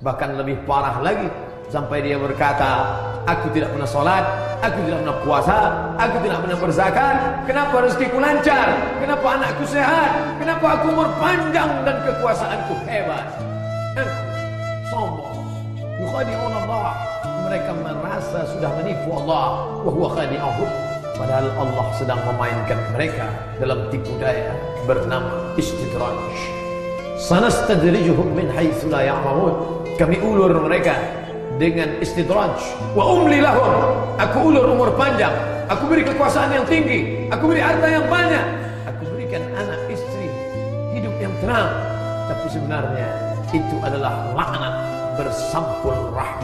Bahkan lebih parah lagi sampai dia berkata, aku tidak pernah solat, aku tidak pernah puasa, aku tidak pernah berzakat. Kenapa rezekiku lancar? Kenapa anakku sehat? Kenapa aku umur panjang dan kekuasaanku hebat? Eh, sombong. Yukhadi'un Allah. Mereka merasa sudah menipu Allah. Wahuwa khadi'ahum. Padahal Allah sedang memainkan mereka dalam tipu daya bernama istidraj. Sanastadrijuhum min haitsu la ya'lamun kami ulur mereka dengan istidraj. Wa umli lahum. Aku ulur umur panjang. Aku beri kekuasaan yang tinggi. Aku beri harta yang banyak. Aku berikan anak istri hidup yang tenang. Tapi sebenarnya itu adalah laknat bersampul rahmat